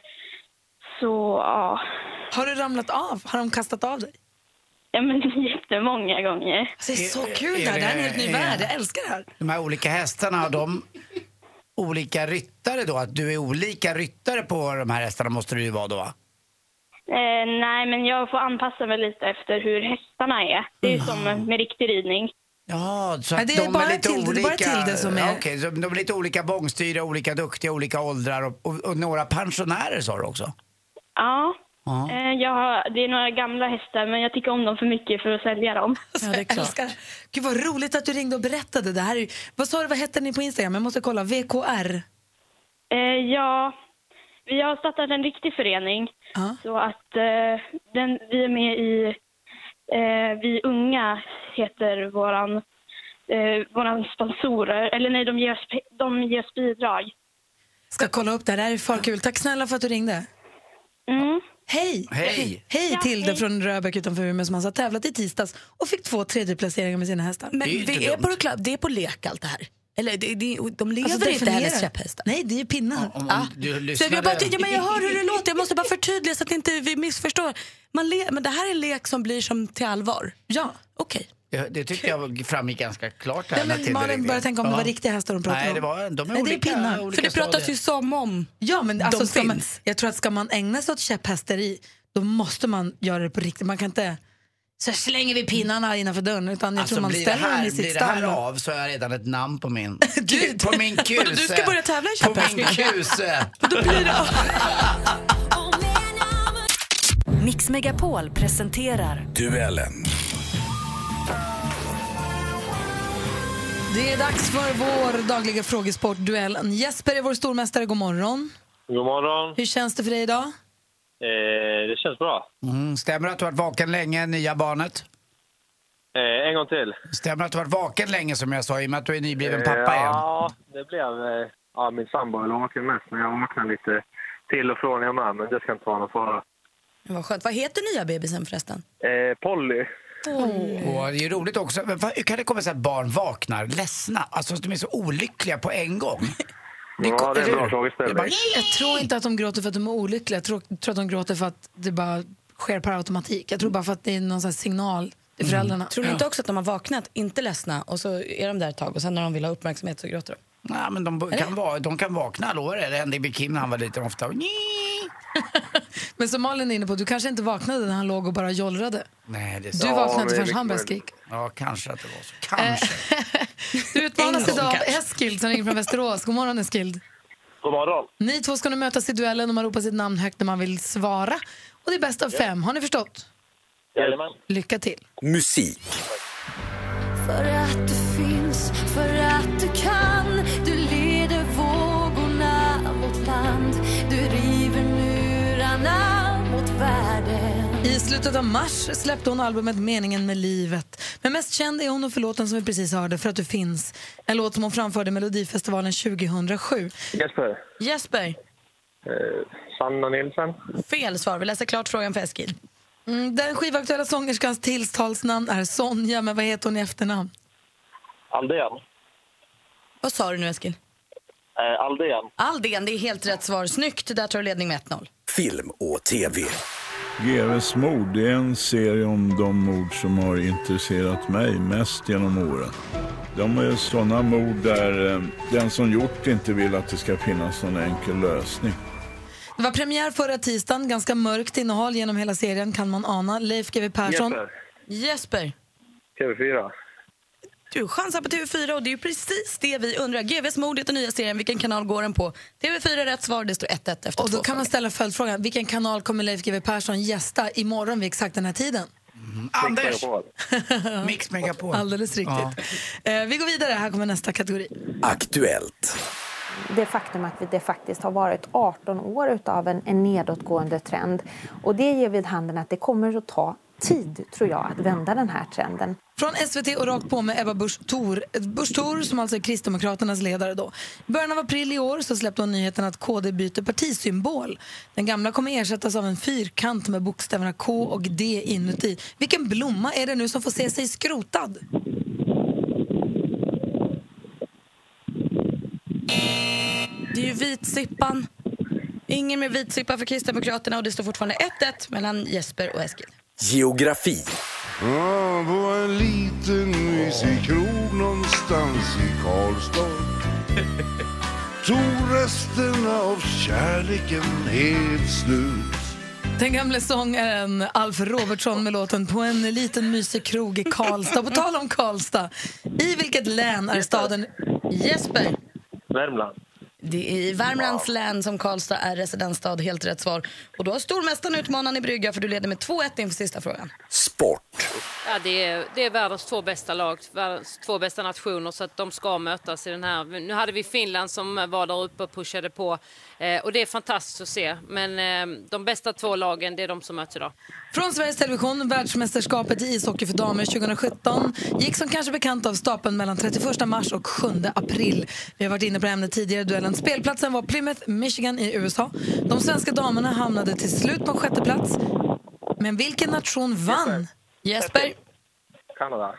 så, ja. Har du ramlat av? Har de kastat av dig? Ja, men jättemånga gånger. Det är så kul det här. Det här är en helt ny är- värld. Jag älskar det här. De här olika hästarna, har de olika ryttare då? Att du är olika ryttare på de här hästarna måste du ju vara då? Eh, nej, men jag får anpassa mig lite efter hur hästarna är. Det är ju som med riktig ridning. Ja, så Nej, att det är de bara är lite Tilde- det är bara olika. Tilde som är- Ja, okej, så de är lite olika bångstyriga, olika duktiga, olika åldrar och, och, och några pensionärer sa du också? Ja. Ja. Eh, jag har, det är några gamla hästar, men jag tycker om dem för mycket för att sälja dem. Ja, det är älskar. Gud vad roligt att du ringde och berättade. Det här är, vad sa du, vad hette ni på Instagram? Jag måste kolla. VKR. Eh, ja, vi har startat en riktig förening. Så att eh, den, vi är med i eh, Vi unga heter våran, eh, våran sponsorer. Eller nej, de ger oss, de ger oss bidrag. Ska kolla upp det här. Det här är för kul. Tack snälla för att du ringde. Mm. Hej! Hej! Hej Tilde från Röbäck utanför Umeå som alltså har tävlat i tisdags och fick två tredjeplaceringar med sina hästar. Men vi är på, det klar- det är på lek allt det här? Eller det, det, de lever Alltså, inte hennes käpphästar? Nej, det är ju pinnar. Om, om Ja. Så jag, bara, ja, men jag hör hur det låter, jag måste bara förtydliga så att inte vi missförstår. Man le, men det här är en lek som blir som till allvar? Ja. Okej. Det, det tyckte jag framgick ganska klart här. Nej, men Malin började tänka om det Ja. var riktiga hästar de pratade Nej, det var, de är Nej, det är olika. pinnar. olika För det pratas stadier. ju som om Ja, men alltså, de ska man, finns. jag tror att ska man ägna sig åt käpphästeri då måste man göra det på riktigt. Man kan inte så slänger vi pinnarna innanför dörren utan jag Alltså tror man blir det ställer dem här, i sitt blir det här av så har jag redan ett namn på min, Du- på min kuse. Du ska börja tävla i På min käpphäst. kuse. Då blir det... Mix Megapol presenterar Duellen. Det är dags för vår dagliga frågesportduell. Jesper är vår stormästare, god morgon. God morgon. Hur känns det för dig idag? Eh, det känns bra. Mm, stämmer det att du har varit vaken länge, nya barnet? Eh, en gång till. Stämmer det att du har varit vaken länge som jag sa i och med att du är nybliven pappa igen? Ja, det blev... Eh, ja, min sambo är vaken mest, men jag vaknar lite till och från jag med, men det ska inte vara någon fara. Vad skönt. Vad heter nya bebisen förresten? Eh, Polly. Och det är ju roligt också. Men Hur kan det komma sig att barn vaknar ledsna? Alltså de är så olyckliga på en gång. Ja, det är en bra frågeställning. Det Jag tror inte att de gråter för att de är olyckliga. Jag tror, tror att de gråter för att det bara sker per automatik. Jag tror bara för att det är någon signal till föräldrarna. Tror ni inte också att de har vaknat, inte ledsna, och så är de där ett tag och sen när de vill ha uppmärksamhet så gråter de? Nej, men de kan, va- de kan vakna, lovar det. Det hände i Kim när han var liten ofta. Men som Malin är inne på, du kanske inte vaknade när han låg och bara jollrade. Nej, det är Du så. vaknade inte förrän han började skrika. Ja, kanske att det var så. Kanske. Du utmanas idag av. Eskild som ringer från Västerås. God morgon Eskild. God morgon. Ni två ska nu mötas i duellen och man ropar sitt namn högt när man vill svara. Och det är bäst av fem. Har ni förstått? Jajamän. Lycka till. Musik. För att du finns, för att du kan I slutet av mars släppte hon albumet Meningen med livet. Men mest känd är hon för låten som vi precis hörde, För att du finns. En låt som hon framförde i Melodifestivalen 2007. Jesper. Jesper. Eh, Sanna Nilsson. Fel svar. Vi läser klart frågan för Eskil. Mm, den skivaktuella sångerskans tilltalsnamn är Sonja, men vad heter hon i efternamn? Aldén. Vad sa du nu Eskil? Eh, Aldén. Aldén, det är helt rätt svar. Snyggt, där tar du ledning med 1-0. Film och TV. GVs mord det är en serie om de mord som har intresserat mig mest genom åren. De är sådana mord där eh, den som gjort inte vill att det ska finnas någon enkel lösning. Det var premiär förra tisdagen, ganska mörkt innehåll genom hela serien kan man ana. Leif GW Persson. Jesper. Jesper. TV4. Du chansar på TV4 och det är ju precis det vi undrar. GVs mord heter nya serien. Vilken kanal går den på? TV4 rätt svar. Det står 1-1 efter Och då två kan man ställa följdfrågan, vilken kanal kommer Leif GW Persson gästa imorgon vid exakt den här tiden? Anders! Mix Megapol. Alldeles riktigt. Eh, vi går vidare, här kommer nästa kategori. Aktuellt. det faktum att det faktiskt har varit 18 år av en, en nedåtgående trend. Och det ger vid handen att det kommer att ta tid, tror jag, att vända den här trenden. Från SVT och rakt på med Ebba Busch Thor, som alltså är Kristdemokraternas ledare. Då. I början av april i år så släppte hon nyheten att KD byter partisymbol. Den gamla kommer ersättas av en fyrkant med bokstäverna K och D inuti. Vilken blomma är det nu som får se sig skrotad? Det är ju vitsippan. Ingen med vitsippa för Kristdemokraterna och det står fortfarande 1-1 mellan Jesper och Eskil. Geografi. Ja, på en liten mysig krog någonstans i Karlstad tog resterna av kärleken helt slut Den gamle sångaren Alf Robertsson med låten På en liten mysig krog i Karlstad. På tal om Karlstad, i vilket län är staden Jesper? Värmland. Det är i Värmlands län som Karlstad är residensstad. Helt rätt svar. Och då har stormästaren utmanaren i brygga för du leder med 2-1 inför sista frågan. Sport. Ja, det, är, det är världens två bästa lag, världens två bästa nationer så att de ska mötas i den här. Nu hade vi Finland som var där uppe och pushade på eh, och det är fantastiskt att se. Men eh, de bästa två lagen, det är de som möts idag. Från Sveriges Television, världsmästerskapet i ishockey för damer 2017 gick som kanske bekant av stapeln mellan 31 mars och 7 april. Vi har varit inne på ämnet tidigare duellen. Spelplatsen var Plymouth, Michigan i USA. De svenska damerna hamnade till slut på en sjätte plats. Men vilken nation vann? Jesper? Kanada.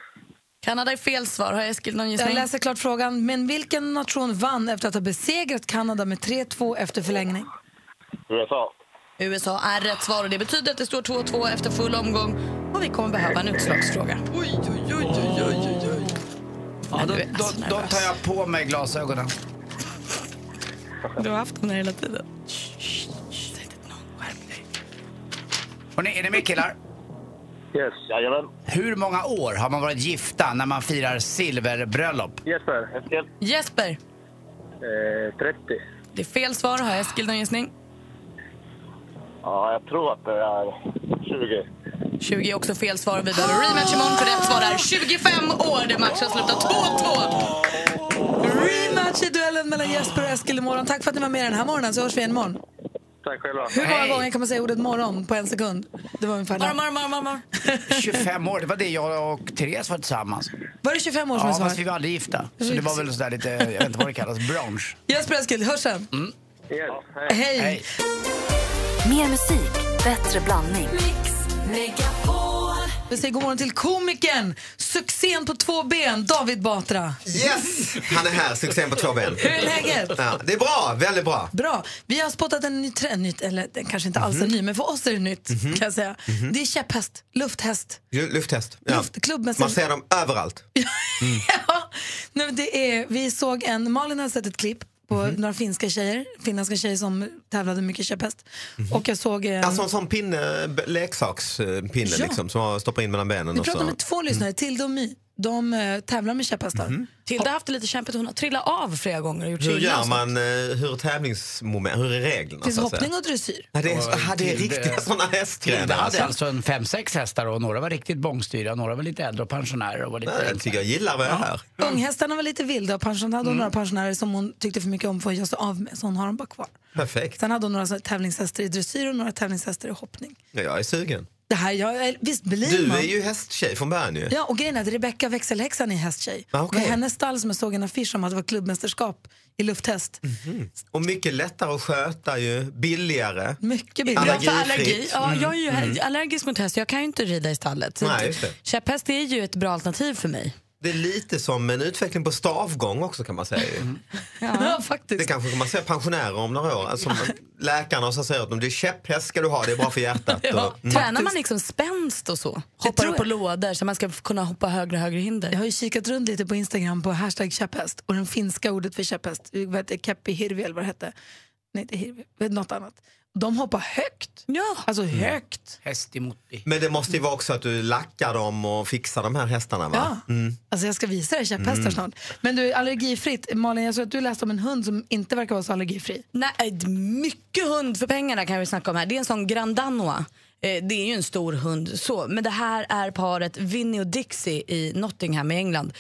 Kanada är fel svar. Har Eskil någon Jag gissning? läser klart frågan. Men vilken nation vann efter att ha besegrat Kanada med 3-2 efter förlängning? USA. USA är rätt svar och det betyder att det står 2-2 efter full omgång och vi kommer behöva en utslagsfråga. Oj, oj, oj, oj, oj, oj. Ja, då, då, då tar jag på mig glasögonen. Du har haft dem där hela tiden. Hörrni, är ni med killar? Yes, jajamän. Hur många år har man varit gifta när man firar silverbröllop? Jesper. Eskil. Jesper? Eh, 30. Det är fel svar. Har Eskil någon gissning? Ja, jag tror att det är 20. 20 är också fel svar. Vi behöver rematch imorgon för rätt svar är 25 år. Det matchen slutar 2-2. Duellen mellan Jesper och Eskil imorgon. Tack för att ni var med den här morgonen så hörs vi igen imorgon. Tack själva. Hur många gånger kan man säga ordet morgon på en sekund? Det var ungefär Morgon, morgon, morgon, morgon. 25 år, det var det jag och Therese var tillsammans. Var det 25 år som Ja, är svaret? fast vi var aldrig gifta. Så det var väl sådär lite, jag vet inte vad det kallas, brunch. Jesper och Eskil, hörs sen. Mm. Yes, hej. Hej. Mer musik, bättre blandning. Vi säger god morgon till komikern, succén på två ben, David Batra. Yes! Han är här, succén på två ben. Hur är läget? Ja, det är bra, väldigt bra. Bra. Vi har spottat en ny trend, nytt, eller den kanske inte alls är Mhm. ny, men för oss är det nytt. Mhm. Kan jag säga. Mhm. Det är käpphäst, lufthäst. Lu- Lufttest. Ja. Luftklubbmässigt. Man ser dem överallt. Mm. Nej, men det är, vi såg en, Malin har sett ett klipp på Mhm. några finska tjejer, finländska tjejer som tävlade mycket käpphäst. Och jag såg en... Alltså en sån pinne, leksakspinne Ja. liksom, som man stoppar in mellan benen. vi pratade med två lyssnare, Tilde och My. De eh, tävlar med käpphästar. Mhm. Tilda har haft det lite kämpigt. Hon har trillat av flera gånger och gjort sig Hur illa gör och man, eh, hur är tävlingsmoment, hur är reglerna? Det finns så att säga? hoppning och dressyr. Ja, det är, aha, det är riktiga såna Tilde hästgrenar. hade Alltså. alltså en fem, sex hästar och några var riktigt bångstyriga, några var lite äldre och pensionärer. Och var lite Nej, jag tycker jag gillar vad jag hör. Unghästarna var lite vilda och pension, hade hon några pensionärer som hon tyckte för mycket om för att göra sig av med, så hon har dem bara kvar. Perfekt. Sen hade hon några så här tävlingshästar i dressyr och några tävlingshästar i hoppning. Ja, jag är sugen. Det här, jag, visst blir Du man? är ju hästtjej från början ju. Ja, och grejen är att Rebecka växelhäxan är hästtjej. Ah, okej. Det var hennes stall som jag såg en affisch om att det var klubbmästerskap i lufthäst. Mm. Och mycket lättare att sköta ju, billigare. Mycket billigare. Ja, för allergi. Ja, Mm. jag är ju Mm. allergisk mot häst, jag kan ju inte rida i stallet. Nej, att just det. Käpphäst är ju ett bra alternativ för mig. Det är lite som en utveckling på stavgång också kan man säga. ju. Ja, faktiskt. Det kanske kommer man säga pensionärer om några år. Alltså, läkarna som säger att om det är käpphäst ska du ha, det är bra för hjärtat. Och, mm. Tränar man liksom spänst och så? Hoppar upp på lådor så man ska kunna hoppa högre och högre hinder? Jag har ju kikat runt lite på Instagram på hashtag käpphäst och den finska ordet för käpphäst, vad heter det, Keppi Hirvi eller vad det hette. Nej, inte Hirvi, vet något annat. De hoppar högt. Ja. Alltså högt. Hästimotti. Men det måste ju vara också att du lackar dem och fixar de här hästarna va? Mm. Alltså jag ska visa dig käpphästar Mm. snart. Men du, allergifritt. Malin, jag såg att du läste om en hund som inte verkar vara så allergifri. Nej, mycket hund för pengarna kan vi snacka om här. Det är en sån Grandanoa. Eh, Det är ju en stor hund, så. men det här är paret Vinnie och Dixie i Nottingham i England.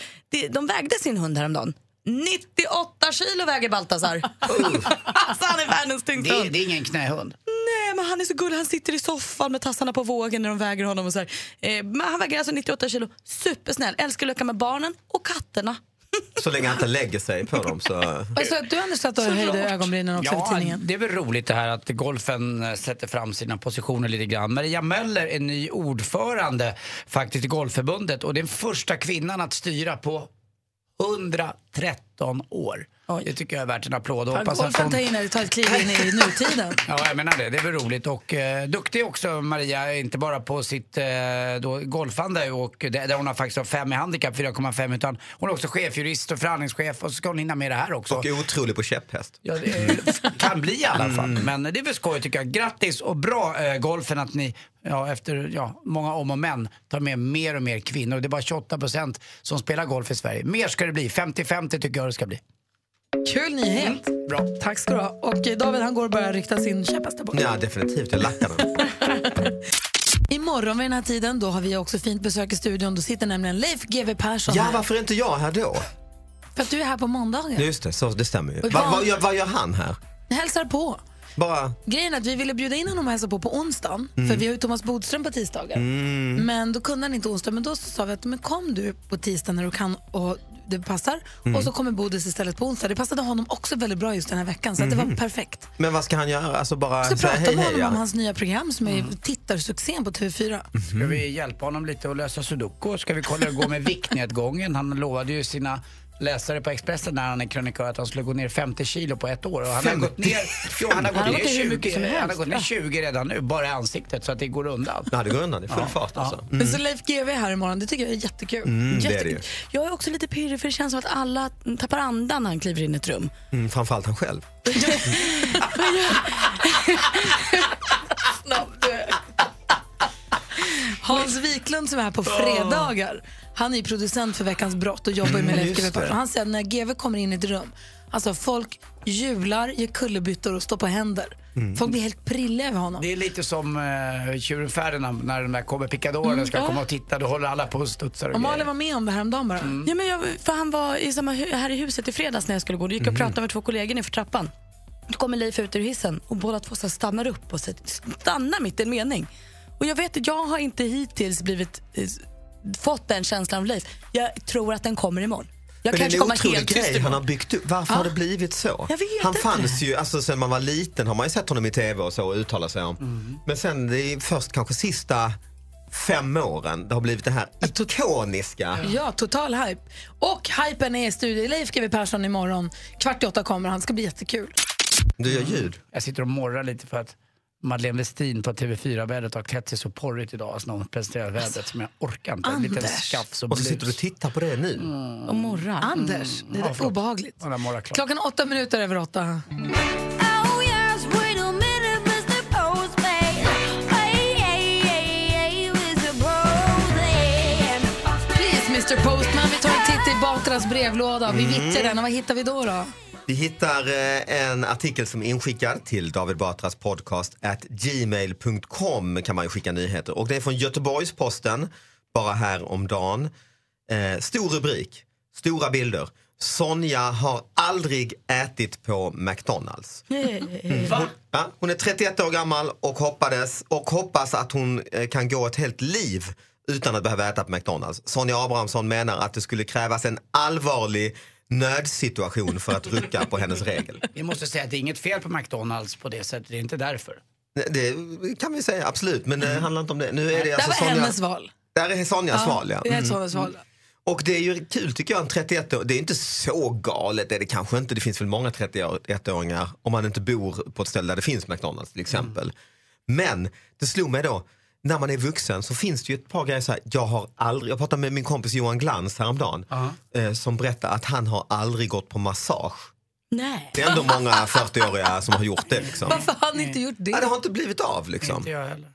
De vägde sin hund häromdagen. 98 kilo väger Baltasar. alltså, han är världens tyngsta Det, hund. det är ingen knähund. Nej, men han är så gullig. Han sitter i soffan med tassarna på vågen när de väger honom. Och så här. Eh, men han väger alltså 98 kilo. Supersnäll. Älskar att leka med barnen och katterna. Så länge han inte lägger sig på dem så... Och så att du Anders satt och höjde ögonbrynen också Ja, för tidningen. det är väl roligt det här att golfen eh, sätter fram sina positioner lite grann. Maria Möller är ny ordförande faktiskt i Golfförbundet och det är den första kvinnan att styra på 113 år. Det tycker jag är värt en applåd. Och Fan, hoppas Golfen hon- tar in här, tar ett kliv in i nutiden. Ja, jag menar det. Det är väl roligt. Och eh, duktig också Maria, inte bara på sitt eh, då, golfande och det, där hon har faktiskt har fem i handikapp, 4,5 utan hon är också chefjurist och förhandlingschef och så ska hon hinna med det här också. Och är otrolig på käpphäst. Ja, det kan bli i alla fall. Mm. Men det är väl skoj tycker jag. Grattis och bra eh, golfen att ni ja, efter ja, många om och men tar med mer och mer kvinnor. Det är bara 28 procent som spelar golf i Sverige. Mer ska det bli. 50-50 tycker jag det ska bli. Kul nyhet. Bra. Tack ska du ha. Och eh, David han går och börjar rikta sin käpphäst där borta. Ja, definitivt. Jag lackar den. Imorgon vid den här tiden då har vi också fint besök i studion. Då sitter nämligen Leif GW Persson Ja, här. varför är inte jag här då? För att du är här på måndagar. Just det, så, det stämmer ju. Och Va, vad, gör, vad gör han här? Hälsar på. Bara... Grejen är att vi ville bjuda in honom och hälsa på på onsdagen. Mm. För vi har ju Thomas Bodström på tisdagar. Mm. Men då kunde han inte onsdag. Men då så sa vi att men kom du på tisdag när du kan och det passar. Mm. Och så kommer Bodis istället på onsdag. Det passade honom också väldigt bra just den här veckan. Så att det var Mhm. perfekt. Men vad ska han göra? Alltså bara säga prata hej med hej? honom om ja. hans nya program som är tittarsuccén på TV4. Ska vi hjälpa honom lite att lösa sudoku? Ska vi kolla hur det går med viktnedgången? Han lovade ju sina läsare på Expressen när han är krönikör att han skulle gå ner 50 kilo på ett år. Och han har 50? gått ner, jo, han har gått Han ner gått ner hur 20, mycket som han har gått ner 20 redan nu, bara i ansiktet, så att det går undan. Ja, det går undan. Det är full fart alltså. Men så Leif GW är här imorgon, det tycker jag är jättekul. Mm, det är det Jättekul. ju. Jag är också lite pirrig för det känns som att alla tappar andan när han kliver in i ett rum. Mm, framförallt han själv. Hans Wiklund som är här på fredagar, han är producent för Veckans brott och jobbar med Mm, Leif GW Persson. Han säger att när GW kommer in i ett rum, alltså folk hjular, gör kullerbyttor och står på händer. Mm. Folk blir helt prilliga över honom. Det är lite som uh, tjuren Ferdinand när de där kommer picadorerna Mm, ska ja. komma och titta, då håller alla på och studsar och, Och Malin grejer. var med om det här om dagen bara. Ja, men jag, för han var i samma, hu- här i huset i fredags när jag skulle gå. Då gick jag och pratade med två kollegor nerför trappan. Då kommer Leif ut ur hissen och båda två så här stannar upp och så stannar mitt i en mening. Och jag vet att jag har inte hittills blivit, eh, fått den känslan av Leif. Jag tror att den kommer imorgon. Jag Men det kanske är en kommer otrolig helt grej han har byggt upp. Varför har det blivit så? Jag vet han inte. fanns ju, alltså sen man var liten har man ju sett honom i tv och så och uttala sig om. Men sen det är först kanske sista fem åren det har blivit det här ikoniska. Ja, total hype. Och hypen är i studion. Leif GW Persson imorgon. Kvart i åtta kommer han. ska bli jättekul. Du gör ljud. Jag sitter och morrar lite för att Madeleine Westin på TV4-vädret har klätt sig så porrigt idag alltså, när hon presenterar vädret som jag orkar inte. En liten skafs och Och så sitter du och tittar på det nu. Och morrar. Anders, det är Ja, obehagligt. Klockan åtta minuter över åtta. Please Mr Postman, vi tar en titt i Batras brevlåda. Vi Mm. vittjar den och vad hittar vi då? då? Vi hittar eh, en artikel som är inskickad till David Batras podcast at gmail.com kan man ju skicka nyheter. Och det är från Göteborgs-Posten, bara här om dagen. Eh, stor rubrik, stora bilder. Sonja har aldrig ätit på McDonalds. Mm. Hon, ja, hon är 31 år gammal och, hoppades, och hoppas att hon eh, kan gå ett helt liv utan att behöva äta på McDonalds. Sonja Abrahamsson menar att det skulle krävas en allvarlig nödsituation för att rucka på hennes regel. Vi måste säga att det är inget fel på McDonalds på det sättet, det är inte därför. Det kan vi säga, absolut. Men det handlar inte om det. Nu är det alltså var Sonja, hennes val. Där är Sonjas val, ja. Det är Mm. Sonjas val. Och det är ju kul tycker jag, en 31 år. Det är inte så galet, det är det kanske inte. Det finns väl många 31-åringar om man inte bor på ett ställe där det finns McDonalds till exempel. Men det slog mig då, när man är vuxen så finns det ju ett par grejer så här. Jag har aldrig, jag pratade med min kompis Johan Glans häromdagen eh, som berättade att han har aldrig gått på massage. Nej. Det är ändå många 40-åriga som har gjort det. Liksom. Varför har han inte gjort det? Ja, det har inte blivit av liksom. Inte jag heller.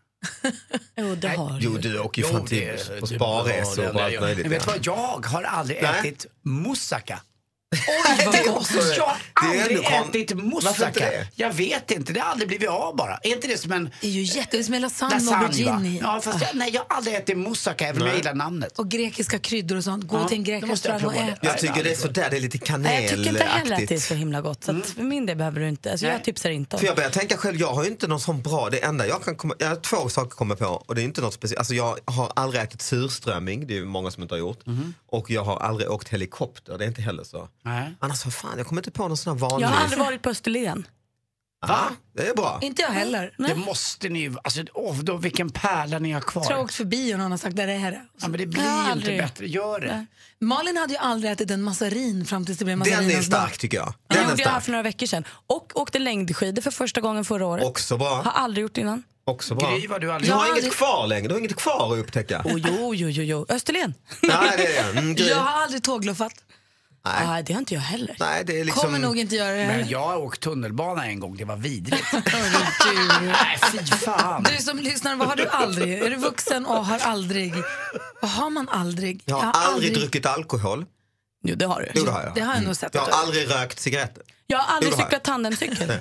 Jo, det har Jo, du åker ju fan till på det- sparresor och allt möjligt. Jag har aldrig Nej. ätit moussaka. Oj, vad gott! Jag har Det är aldrig kon- ätit moussaka. det? Jag vet inte, det har aldrig blivit av bara. Är inte det som en Det är ju jätte... Det är som en lasagne, och lasagne? aubergine i. va? Ja, fast jag, nej, jag har aldrig ätit moussaka även om jag gillar namnet. Och grekiska kryddor och sånt. Gå Ja, till en grekisk restaurang och prova det. äta. Jag tycker det är sådär, det är lite Nej, jag tycker inte heller att det är kanelaktigt. så himla gott. Så att för min del behöver du inte. Alltså, jag tipsar inte om. För jag börjar tänka själv, jag har ju inte någon sån bra, det enda jag kan komma, jag har två saker att komma på och det är inte något speciellt. Alltså jag har aldrig ätit surströmming, det är ju många som inte har gjort. Och jag har aldrig åkt helikopter, det är inte heller så. Nej. Annars, vad fan, jag kommer inte på någon sån här vanlig. Jag har aldrig varit på Österlen. Va? Det är bra. Inte jag heller. Det måste ni ju, alltså åh, då, vilken pärla ni har kvar. Jag tror jag har åkt förbi och någon har sagt där är det. Ja, men det blir Jag har ju aldrig- inte bättre, gör det. Nej. Malin hade ju aldrig ätit en massarin fram tills det blev Den är stark tycker jag. Den är gjorde jag här för några veckor sedan. Och åkte längdskidor för första gången förra året. Också Har bra. aldrig gjort innan. Också bra. Gry, du aldrig Du har Jag har inget kvar längre, du har inget kvar att upptäcka. Oh, jo, jo, jo, jo. Österlen. Nej, det är det. Mm. Jag har aldrig tågluffat. Nej. Nej, det har inte jag heller. Nej, det är liksom... Kommer nog inte göra det. Men jag har åkt tunnelbana en gång, det var vidrigt. Nej, fy fan. du som lyssnar, vad har du aldrig? Är du vuxen och har aldrig? Vad har man aldrig? Jag har aldrig druckit alkohol. Jo, det har du. Jo, det har jag. Det har jag nog sett. Jag att har aldrig rökt cigaretter. Jag har aldrig Jo, har jag. cyklat tandemcykel.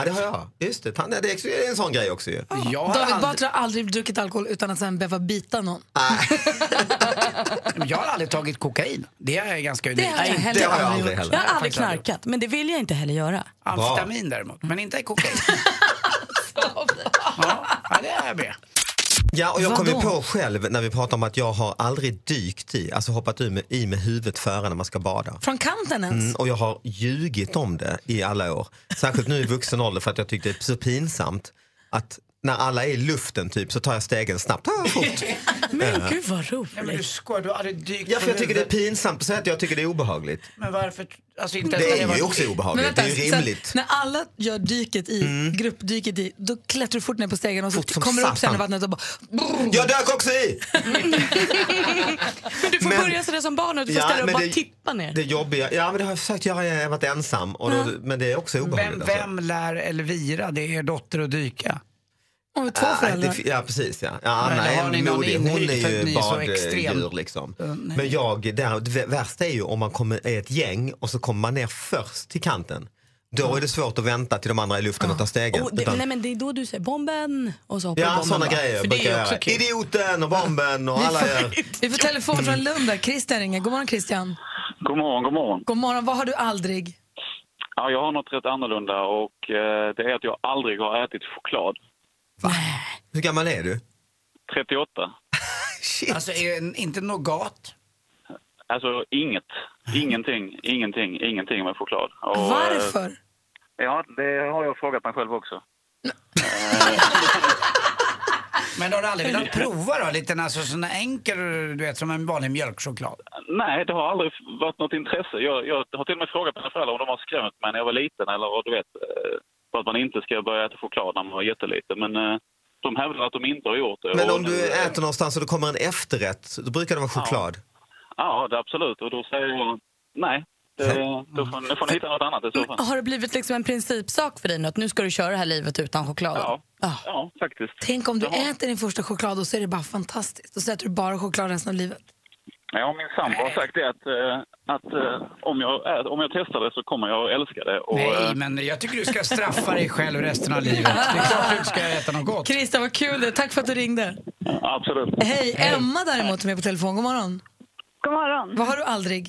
Ja, det har jag. Just det, tand- det är en sån grej också ju. Jag har, David aldrig, Batra har aldrig druckit alkohol utan att sen behöva bita någon. jag har aldrig tagit kokain. Det är ganska Det unikt. har jag heller det har jag aldrig aldrig gjort. heller. Jag har aldrig faktiskt aldrig knarkat, men det vill jag inte heller göra. Amfetamin däremot, men inte kokain. ja, ja, det är jag med. Ja, och jag kom ju Vadå? på själv när vi pratade om att jag har aldrig dykt i, alltså hoppat i med, i med huvudet före när man ska bada. Från kanten ens? Mm, och jag har ljugit om det i alla år. Särskilt nu i vuxen ålder för att jag tyckte det är så pinsamt att när alla är i luften typ så tar jag stegen snabbt. Ah, fort. Men gud vad Nej, men du roligt. skojar, du har aldrig dykt Ja, för jag tycker det är pinsamt att säga att jag tycker det är obehagligt. Men varför? Alltså inte Det är jag ju var- också obehagligt, vänta, det är ju sen rimligt. när alla gör dyket i, gruppdyket i, då klättrar du fort ner på stegen och så Fort kommer du upp sen i vattnet och bara... Jag dök också i! Men du får Men- börja sådär som barn och du får Ja, ställa och bara det- tippa ner. Det jobbiga, ja men det har jag försökt göra, jag har varit ensam. Och då, Men det är också obehagligt. Vem, alltså. vem lär Elvira, det är er dotter, att dyka? Har två Nej, föräldrar. det, ja precis ja. ja nej, ni någon modig. Hon är ju är baddjur liksom. Uh. Men jag, där, det värsta är ju om man kommer, är ett gäng och så kommer man ner först till kanten. Då är det svårt att vänta till de andra är i luften och ta stegen. Oh, det, Utan- nej men det är då du säger bomben och så hoppar ja, bomben sådana grejer För det är brukar jag kul. Idioten och bomben och alla gör... vi får telefon från Lund där. Christian ringer. God morgon Christian. God morgon, god morgon. God morgon. Vad har du aldrig? Ja, jag har något rätt annorlunda och eh, det är att jag aldrig har ätit choklad. Hur gammal är du? 38. Shit. Alltså är, inte nougat? Alltså inget. Ingenting, ingenting, ingenting med choklad. Och, eh, Varför? Ja, det har jag frågat mig själv också. Men har du aldrig velat prova då? Lite alltså, sån enkel, du vet, som en vanlig mjölkchoklad? Nej, det har aldrig varit något intresse. Jag, jag har till och med frågat mina föräldrar om de har skrämt mig när jag var liten eller du vet, eh, för att man inte ska börja äta choklad när man var jätteliten. Men eh, de hävdar att de inte har gjort det. Men Och om du nu, äter någonstans och det kommer en efterrätt, då brukar det vara choklad. Ja, det är absolut. Och då säger jag nej. Det, då får, då får ni hitta något annat i så fall. Har det blivit liksom en principsak för dig nu att nu ska du köra det här livet utan choklad? Ja, Ah. ja faktiskt. Tänk om du har- äter din första choklad och så är det bara fantastiskt. Då äter du bara choklad resten av livet. Ja, min sambo har sagt det att, eh, att eh, om, jag, om jag testar det så kommer jag att älska det. Och, Nej, eh, men jag tycker du ska straffa dig själv resten av livet. Det är klart du ska äta något gott. Christian, vad kul det Tack för att du ringde. Absolut. Hej, Emma däremot är med på telefon. God morgon. God morgon. Vad har du aldrig?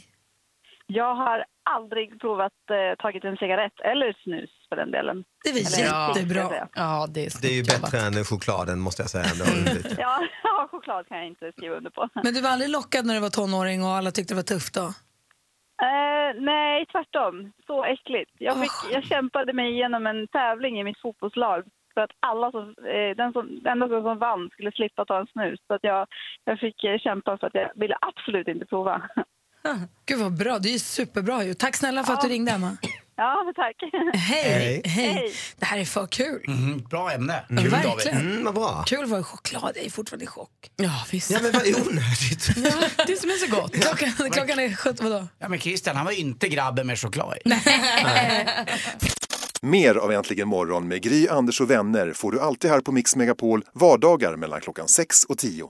Jag har aldrig provat eh, tagit en cigarett eller snus för den delen. Det är väl Eller- jättebra. Ja, det är Det är ju bättre än chokladen måste jag säga. Ändå. Ja, ja, choklad kan jag inte skriva under på. Men du var aldrig lockad när du var tonåring och alla tyckte det var tufft då? Eh, nej, tvärtom. Så äckligt. Jag, fick, jag kämpade mig igenom en tävling i mitt fotbollslag för att alla som, eh, den som, den enda som vann skulle slippa ta en snus. Så att jag, jag fick eh, kämpa för att jag ville absolut inte prova. Gud vad bra, det är superbra ju. Tack snälla för att du ringde Emma. Ja, men tack. Hej, hej. Hej. Det här är för kul. Mhm, bra ämne. Ja, verkligen. Mm, vad bra. Kul var choklad, jag är fortfarande i chock. Ja, visst. Ja, men vad onödigt. det som är så gott. Klockan, klockan är 17, vadå? Ja, men Christian, han var inte grabben med choklad i. Mer av Äntligen morgon med Gry, Anders och vänner får du alltid här på Mix Megapol vardagar mellan klockan 6 och 10.